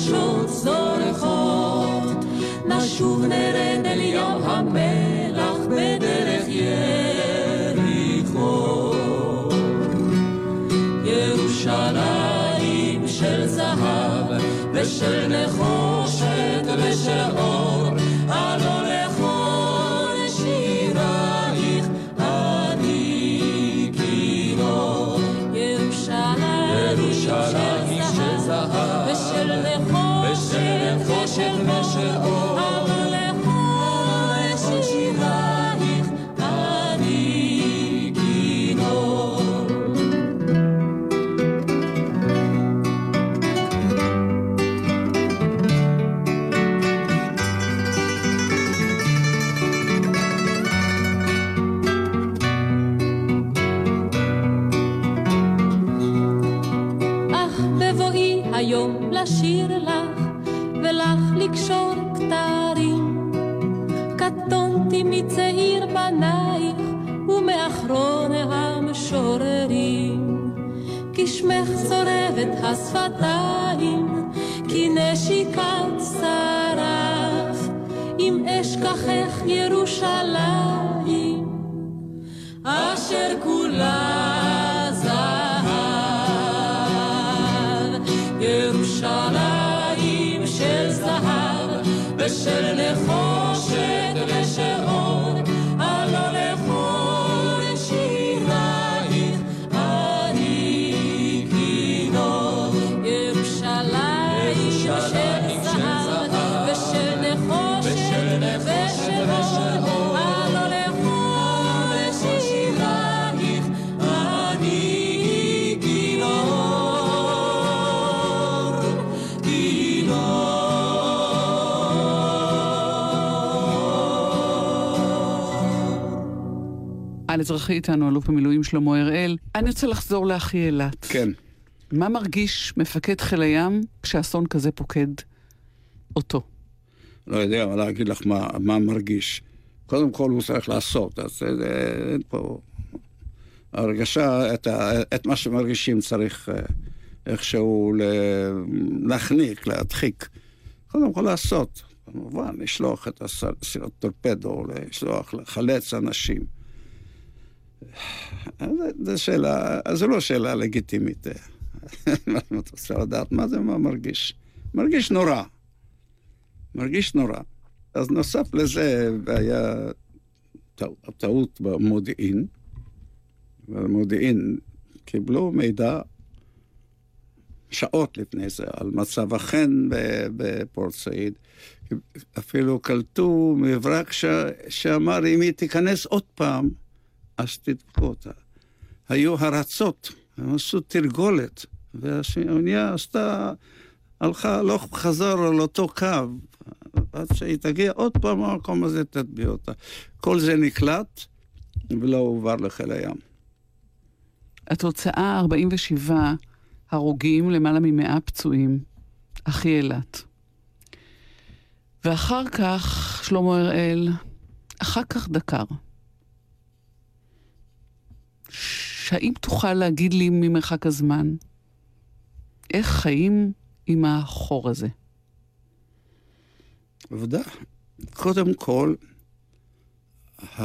שמשות זורחות. נשוב נרד אל ים המלח בדרך יריחו. ירושלים של זהב ושל נחושת ושל אור, השפתיים, כי נשיקת שרף, אם אשכחך ירושלים, אשר כולה זהב. ירושלים של זהב ושל נחושת על אזרחי איתנו, אלוף במילואים שלמה הראל. אני רוצה לחזור לאחי אילת. כן. מה מרגיש מפקד חיל הים כשאסון כזה פוקד אותו? לא יודע, אבל להגיד לך מה, מה מרגיש. קודם כל הוא צריך לעשות, אז אה, אה, אין פה... הרגשה, את, ה, את מה שמרגישים צריך אה, איכשהו להחניק, להדחיק. קודם כל לעשות. כמובן, לשלוח את הסירות טורפדו, לשלוח, לחלץ אנשים. זו שאלה, זו לא שאלה לגיטימית. אתה רוצה לדעת מה זה, מה מרגיש? מרגיש נורא. מרגיש נורא. אז נוסף לזה, היה טע- טעות במודיעין. במודיעין קיבלו מידע שעות לפני זה על מצב החן בפורט סעיד. אפילו קלטו מברק ש... שאמר, אם היא תיכנס עוד פעם, אותה. היו הרצות, הם עשו תרגולת, והאונייה עשתה, הלכה, לא חזר על אותו קו, עד שהיא תגיע עוד פעם למקום הזה, תטביע אותה. כל זה נקלט ולא הועבר לחיל הים. התוצאה 47 הרוגים, למעלה מ-100 פצועים. אחי אילת. ואחר כך, שלמה הראל, אחר כך דקר. שהאם תוכל להגיד לי ממרחק הזמן, איך חיים עם החור הזה? עובדה. קודם כל, ה...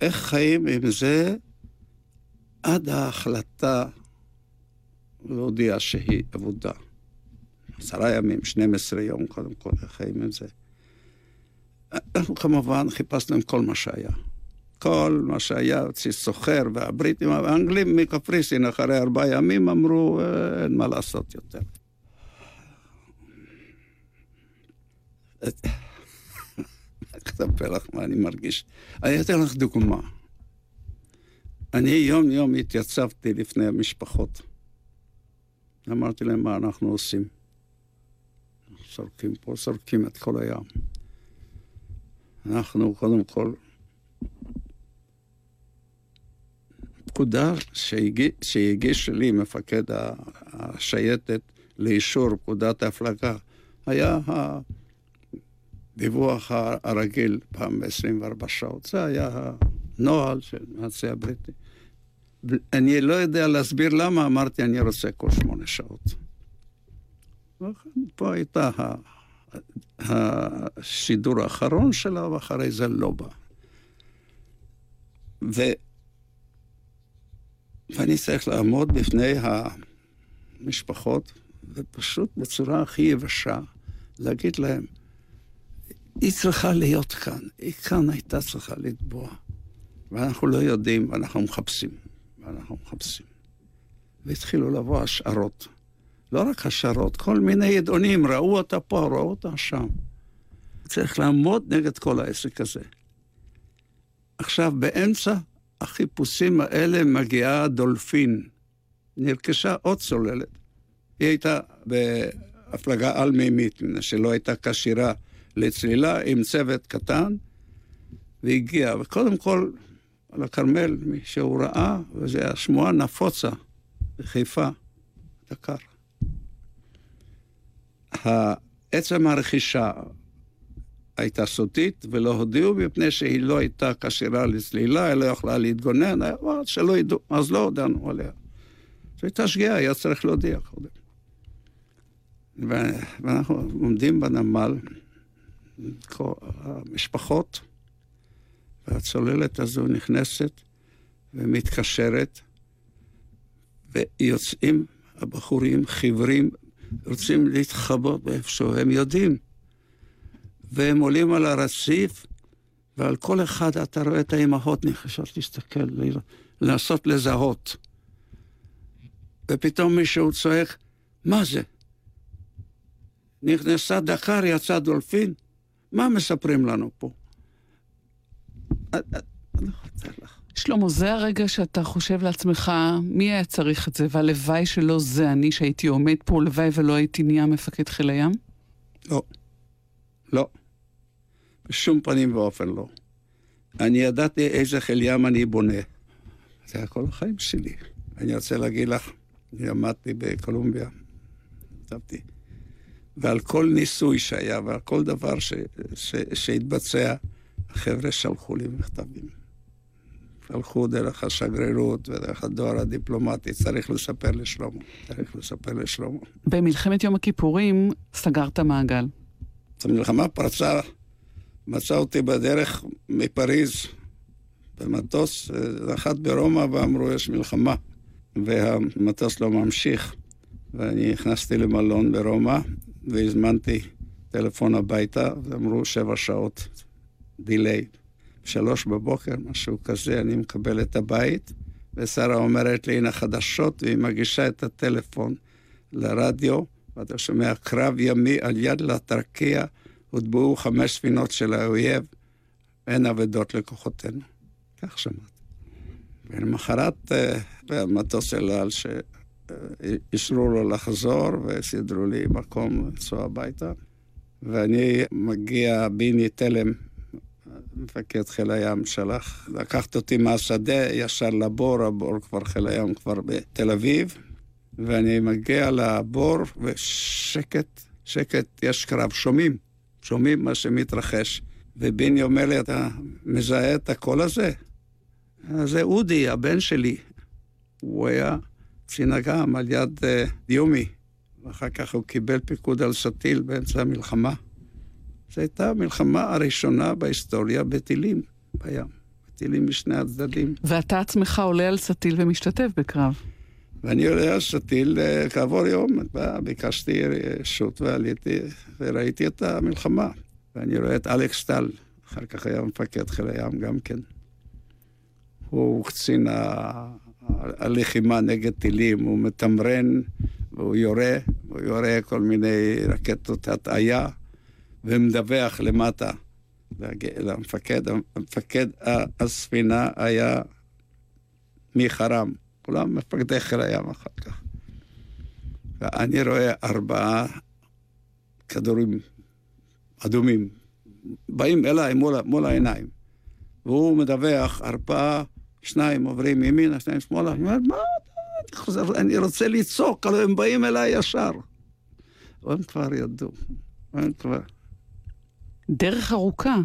איך חיים עם זה עד ההחלטה להודיע שהיא עבודה. עשרה ימים, 12 יום, קודם כל, איך חיים עם זה. אנחנו כמובן חיפשנו עם כל מה שהיה. כל מה שהיה, סוחר, והבריטים, האנגלים מקפריסין, אחרי ארבעה ימים אמרו, "אה, אין מה לעשות יותר. אספר לך מה אני מרגיש. אני אתן לך דוגמה. אני יום-יום התייצבתי לפני המשפחות. אמרתי להם מה אנחנו עושים. סורקים פה, סורקים את כל הים. אנחנו קודם כל, פקודה שהגיש, לי מפקד השייטת לאישור פקודת ההפלגה, היה הדיווח הרגיל פעם ב-24 שעות. זה היה הנוהל של הנאצי הבריטי. אני לא יודע להסביר למה, אמרתי, אני רוצה כל שמונה שעות. פה הייתה השידור האחרון שלה, ואחרי זה לא בא. ואני צריך לעמוד בפני המשפחות, ופשוט בצורה הכי יבשה, להגיד להם, היא צריכה להיות כאן, היא כאן הייתה צריכה לטבוע. ואנחנו לא יודעים, ואנחנו מחפשים, ואנחנו מחפשים. והתחילו לבוא השערות. לא רק השערות, כל מיני ידעונים, ראו אותה פה, ראו אותה שם. צריך לעמוד נגד כל העסק הזה. עכשיו, באמצע החיפושים האלה מגיעה דולפין. נרכשה עוד צוללת. היא הייתה בהפלגה על-מימית, שלא הייתה כשירה לצלילה, עם צוות קטן, והגיעה. וקודם כל, על הכרמל, מי שהוא ראה, וזו השמועה נפוצה בחיפה, דקר. עצם הרכישה הייתה סודית, ולא הודיעו מפני שהיא לא הייתה כשירה לצלילה, היא לא יכלה להתגונן, שלא ידעו, אז לא הודענו עליה. זו הייתה שגיאה, היה צריך להודיע קודם. ואנחנו עומדים בנמל, המשפחות, והצוללת הזו נכנסת ומתקשרת, ויוצאים הבחורים, חיוורים, רוצים להתחבות באיפשהו, הם יודעים. והם עולים על הרציף, ועל כל אחד אתה רואה את האימהות נחשות להסתכל, לנסות לזהות. ופתאום מישהו צועק, מה זה? נכנסה דקר, יצא דולפין? מה מספרים לנו פה? שלמה, זה הרגע שאתה חושב לעצמך, מי היה צריך את זה, והלוואי שלא זה אני שהייתי עומד פה, הלוואי ולא הייתי נהיה מפקד חיל הים? לא. לא. בשום פנים ואופן לא. אני ידעתי איזה חיל ים אני בונה. זה היה כל החיים שלי. אני רוצה להגיד לך, אני למדתי בקולומביה, כתבתי, ועל כל ניסוי שהיה ועל כל דבר ש, ש, שהתבצע, החבר'ה שלחו לי מכתבים. שלחו דרך השגרירות ודרך הדואר הדיפלומטי, צריך לספר לשלמה, צריך לספר לשלמה. במלחמת יום הכיפורים סגרת מעגל. המלחמה פרצה, מצא אותי בדרך מפריז במטוס, נחת ברומא ואמרו יש מלחמה, והמטוס לא ממשיך. ואני נכנסתי למלון ברומא והזמנתי טלפון הביתה, ואמרו שבע שעות דיליי. שלוש בבוקר, משהו כזה, אני מקבל את הבית, ושרה אומרת לי, הנה חדשות, והיא מגישה את הטלפון לרדיו, ואתה שומע קרב ימי על יד לטרקיה, הוטבעו חמש ספינות של האויב, אין אבדות לכוחותינו. כך שמעתי. ולמחרת במטוס אל על, שאישרו לו לחזור וסידרו לי מקום לנסוע הביתה. ואני מגיע, ביני תלם, מפקד חיל הים שלח, לקחת אותי מהשדה ישר לבור, הבור כבר חיל הים כבר בתל אביב, ואני מגיע לבור ושקט, שקט, יש קרב, שומעים, שומעים מה שמתרחש. וביני אומר לי, אתה מזהה את הקול הזה? זה אודי, הבן שלי. הוא היה קצין אג"ם על יד uh, דיומי, ואחר כך הוא קיבל פיקוד על סטיל באמצע המלחמה. זו הייתה המלחמה הראשונה בהיסטוריה בטילים בים, בטילים משני הצדדים. ואתה עצמך עולה על סטיל ומשתתף בקרב. ואני עולה על סטיל אה, כעבור יום, ביקשתי רשות ועליתי וראיתי את המלחמה. ואני רואה את אלכס טל, אחר כך היה מפקד חיל הים גם כן. הוא קצין הלחימה נגד טילים, הוא מתמרן והוא יורה, הוא יורה כל מיני רקטות הטעיה. ומדווח למטה למפקד. המפקד הספינה היה מחרם, כולם מפקדי חיל הים אחר כך. ואני רואה ארבעה כדורים אדומים, באים אליי מול, מול העיניים. והוא מדווח, ארבעה, שניים עוברים ימינה, שניים שמאלה. אני אומר, מה אתה חוזר, אני רוצה לצעוק, אבל הם באים אליי ישר. הם כבר ידעו, הם כבר... דרך ארוכה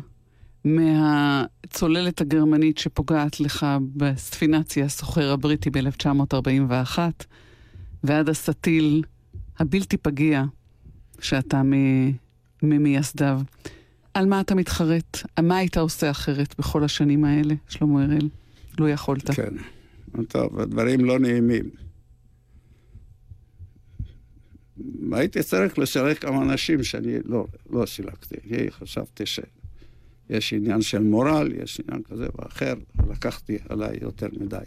מהצוללת הגרמנית שפוגעת לך בספינציה הסוחר הבריטי ב-1941, ועד הסטיל הבלתי פגיע שאתה ממייסדיו. על מה אתה מתחרט? מה היית עושה אחרת בכל השנים האלה, שלמה אראל? לו יכולת. כן. טוב, הדברים לא נעימים. הייתי צריך לשרת כמה אנשים שאני לא, לא סילקתי. אני חשבתי שיש עניין של מורל, יש עניין כזה ואחר, לקחתי עליי יותר מדי.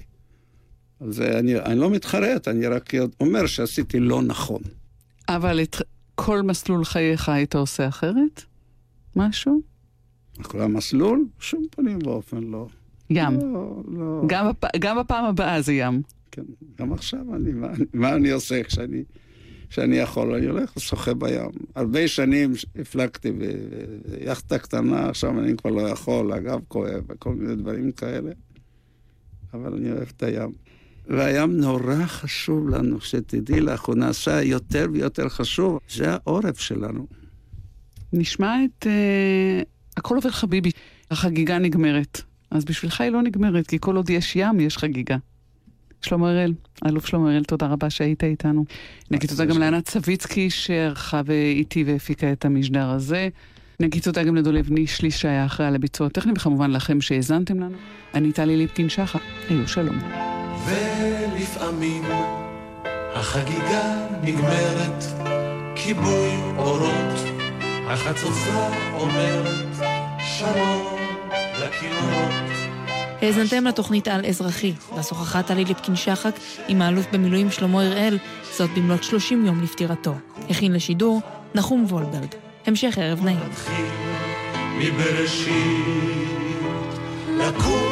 אז אני, אני לא מתחרט, אני רק אומר שעשיתי לא נכון. אבל את כל מסלול חייך היית עושה אחרת? משהו? כל המסלול? שום פנים ואופן לא. ים. לא, לא. גם, בפ... גם בפעם הבאה זה ים. כן, גם עכשיו אני, מה, מה אני עושה כשאני... שאני יכול, אני הולך ושוחה בים. הרבה שנים הפלגתי ביאכטה קטנה, עכשיו אני כבר לא יכול, הגב כואב וכל מיני דברים כאלה, אבל אני אוהב את הים. והים נורא חשוב לנו, שתדעי לך, הוא נעשה יותר ויותר חשוב, זה העורף שלנו. נשמע את uh, הכל עובר חביבי, החגיגה נגמרת. אז בשבילך היא לא נגמרת, כי כל עוד יש ים, יש חגיגה. שלמה הראל, האלוף שלמה הראל, תודה רבה שהיית איתנו. נגיד תודה גם לענת סביצקי שערכה איתי והפיקה את המשדר הזה. נגיד תודה גם לדולב נישלי שהיה אחראי על הביצוע הטכני, וכמובן לכם שהאזנתם לנו. אני טלי ליפקין שחר, היו שלום. ולפעמים החגיגה נגמרת, כיבוי אורות, החצוצה אומרת שלום לכינורות. האזנתם לתוכנית על אזרחי, בה טלי ליפקין שחק עם האלוף במילואים שלמה הראל, זאת במלאת 30 יום לפטירתו. הכין לשידור נחום וולברג. המשך ערב נעים. לקום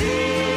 ולהתחיל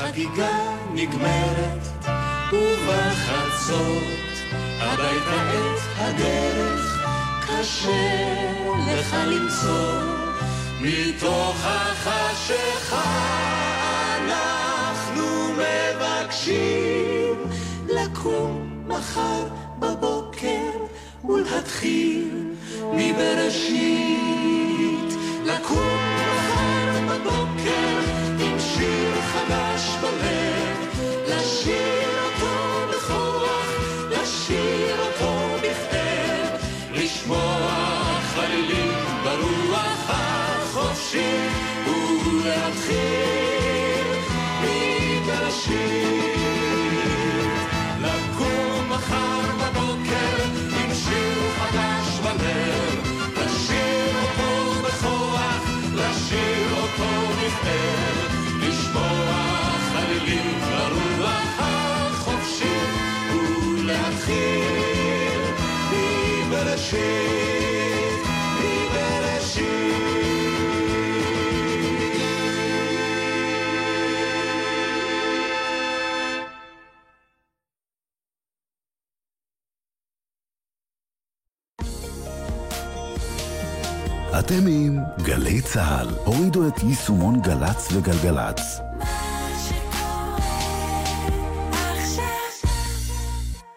החגיגה נגמרת, ובחצות הביתה את הדרך קשה לך למצוא. מתוך החשיכה אנחנו מבקשים לקום מחר בבוקר ולהתחיל מבראשית. לקום מחר בבוקר חדש בלב, לשיר אותו בכוח, לשיר אותו בכאב, לשמוע חלילים ברוח החופשי, אתם עם גלי צה"ל. הורידו את יישומון גל"צ וגלגלצ.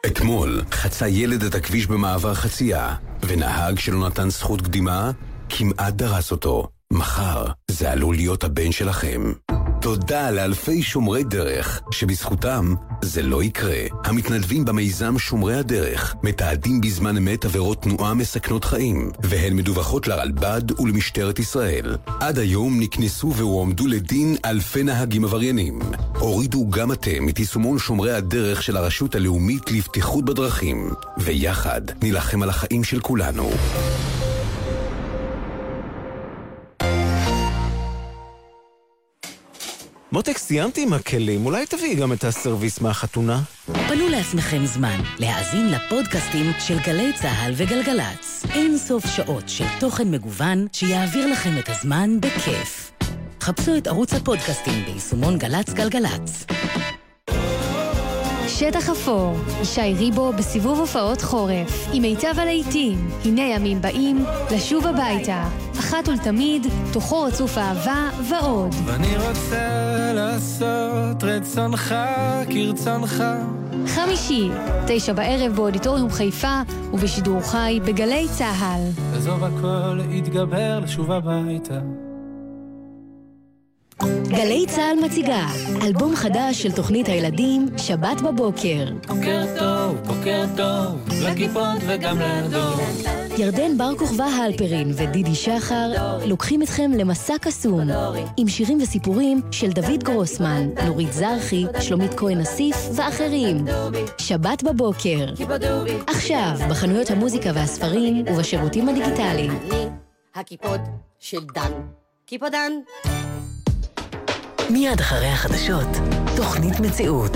אתמול חצה ילד את הכביש במעבר חצייה, ונהג שלא נתן זכות קדימה כמעט דרס אותו. מחר זה עלול להיות הבן שלכם. תודה לאלפי שומרי דרך, שבזכותם זה לא יקרה. המתנדבים במיזם שומרי הדרך מתעדים בזמן אמת עבירות תנועה מסכנות חיים, והן מדווחות לרלב"ד ולמשטרת ישראל. עד היום נקנסו והועמדו לדין אלפי נהגים עבריינים. הורידו גם אתם את יישומון שומרי הדרך של הרשות הלאומית לבטיחות בדרכים, ויחד נילחם על החיים של כולנו. מותק, סיימתי עם הכלים, אולי תביאי גם את הסרוויס מהחתונה? פנו לעצמכם זמן להאזין לפודקאסטים של גלי צה"ל וגלגלצ. אין סוף שעות של תוכן מגוון שיעביר לכם את הזמן בכיף. חפשו את ערוץ הפודקאסטים ביישומון גל"צ גלגלצ. שטח אפור, ישי ריבו בסיבוב הופעות חורף, עם מיטב הלהיטים, הנה ימים באים, לשוב הביתה, אחת ולתמיד, תוכו רצוף אהבה ועוד. ואני רוצה לעשות רצונך כרצונך. חמישי, תשע בערב באודיטוריום חיפה, ובשידור חי בגלי צה"ל. עזוב הכל, יתגבר לשוב הביתה. גלי צה"ל מציגה אלבום חדש של תוכנית הילדים שבת בבוקר. בוקר טוב, בוקר טוב, לכיפות וגם לדור. ירדן בר כוכבא הלפרין ודידי שחר לוקחים אתכם למסע קסום עם שירים וסיפורים של דוד גרוסמן, נורית זרחי, שלומית כהן אסיף ואחרים. שבת בבוקר. עכשיו, בחנויות המוזיקה והספרים ובשירותים הדיגיטליים. הכיפות של דן. כיפודן. מיד אחרי החדשות, תוכנית מציאות.